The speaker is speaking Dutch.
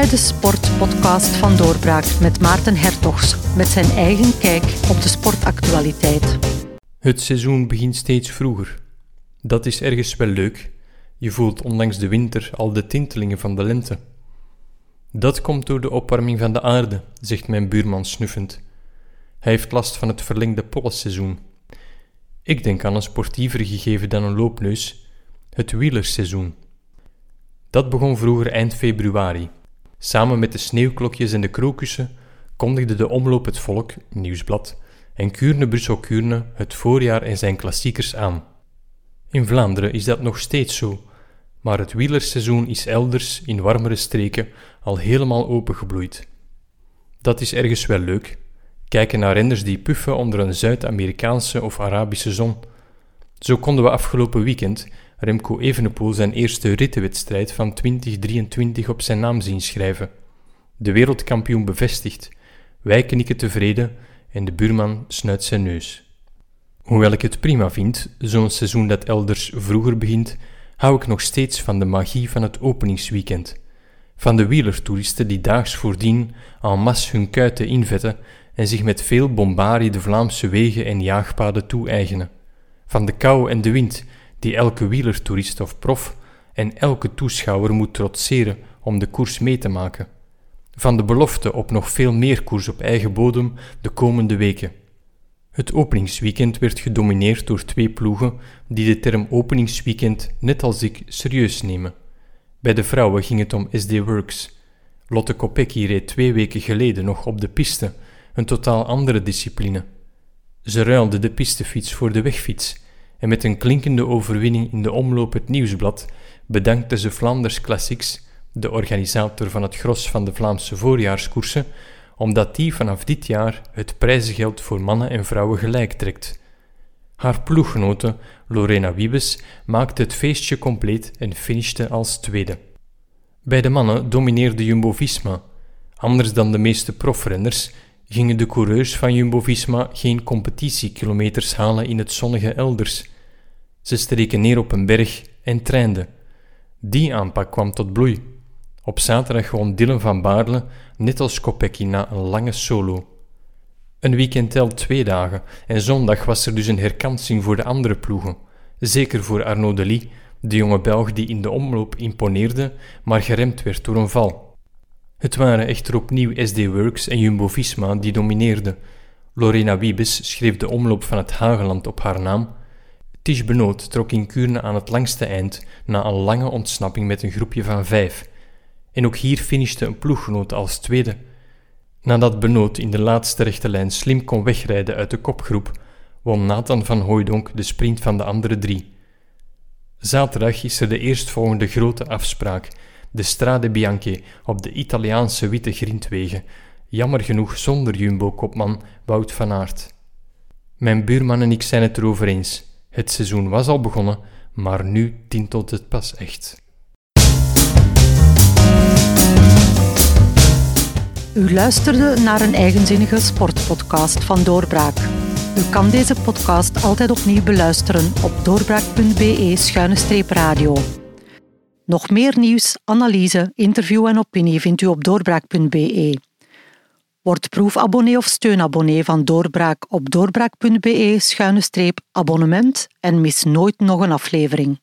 bij de sportpodcast van Doorbraak met Maarten Hertogs met zijn eigen kijk op de sportactualiteit. Het seizoen begint steeds vroeger. Dat is ergens wel leuk. Je voelt ondanks de winter al de tintelingen van de lente. Dat komt door de opwarming van de aarde, zegt mijn buurman snuffend. Hij heeft last van het verlengde pollenseizoen. Ik denk aan een sportiever gegeven dan een loopneus, het wielerseizoen. Dat begon vroeger eind februari. Samen met de sneeuwklokjes en de krokussen kondigde de Omloop het Volk, nieuwsblad, en Kuurne Brussel Kuurne het voorjaar en zijn klassiekers aan. In Vlaanderen is dat nog steeds zo, maar het wielerseizoen is elders, in warmere streken, al helemaal opengebloeid. Dat is ergens wel leuk. Kijken naar renners die puffen onder een Zuid-Amerikaanse of Arabische zon. Zo konden we afgelopen weekend Remco Evenepoel zijn eerste rittenwedstrijd van 2023 op zijn naam zien schrijven. De wereldkampioen bevestigt, wij knikken tevreden en de buurman snuit zijn neus. Hoewel ik het prima vind, zo'n seizoen dat elders vroeger begint, hou ik nog steeds van de magie van het openingsweekend. Van de wielertoeristen die daags voordien en masse hun kuiten invetten en zich met veel bombarie de Vlaamse wegen en jaagpaden toe-eigenen. Van de kou en de wind die elke wielertoerist of prof en elke toeschouwer moet trotseren om de koers mee te maken. Van de belofte op nog veel meer koers op eigen bodem de komende weken. Het openingsweekend werd gedomineerd door twee ploegen die de term openingsweekend net als ik serieus nemen. Bij de vrouwen ging het om SD Works. Lotte Kopecky reed twee weken geleden nog op de piste, een totaal andere discipline. Ze ruilde de pistefiets voor de wegfiets en met een klinkende overwinning in de omloop het nieuwsblad bedankte ze Flanders Classics, de organisator van het gros van de Vlaamse voorjaarskoersen, omdat die vanaf dit jaar het prijzengeld voor mannen en vrouwen gelijk trekt. Haar ploeggenote Lorena Wiebes maakte het feestje compleet en finishte als tweede. Bij de mannen domineerde Jumbo-Visma. Anders dan de meeste profrenners gingen de coureurs van Jumbo-Visma geen competitiekilometers halen in het zonnige elders. Ze streken neer op een berg en trainden. Die aanpak kwam tot bloei. Op zaterdag won Dylan van Baarle, net als Kopecky, na een lange solo. Een weekend telt twee dagen en zondag was er dus een herkansing voor de andere ploegen. Zeker voor Arnaud Delis, de jonge Belg die in de omloop imponeerde, maar geremd werd door een val. Het waren echter opnieuw SD Works en Jumbo-Visma die domineerden. Lorena Wiebes schreef de omloop van het Hageland op haar naam. Tish Benoot trok in Kuurne aan het langste eind na een lange ontsnapping met een groepje van vijf. En ook hier finishte een ploeggenoot als tweede. Nadat Benoot in de laatste rechte lijn slim kon wegrijden uit de kopgroep, won Nathan van Hooydonk de sprint van de andere drie. Zaterdag is er de eerstvolgende grote afspraak de Strade Bianche op de Italiaanse witte grindwegen, jammer genoeg zonder jumbo-kopman Wout van Aert. Mijn buurman en ik zijn het erover eens. Het seizoen was al begonnen, maar nu tintelt het pas echt. U luisterde naar een eigenzinnige sportpodcast van Doorbraak. U kan deze podcast altijd opnieuw beluisteren op doorbraak.be-radio. Nog meer nieuws, analyse, interview en opinie vindt u op doorbraak.be. Word proefabonnee of steunabonnee van Doorbraak op doorbraak.be-abonnement en mis nooit nog een aflevering.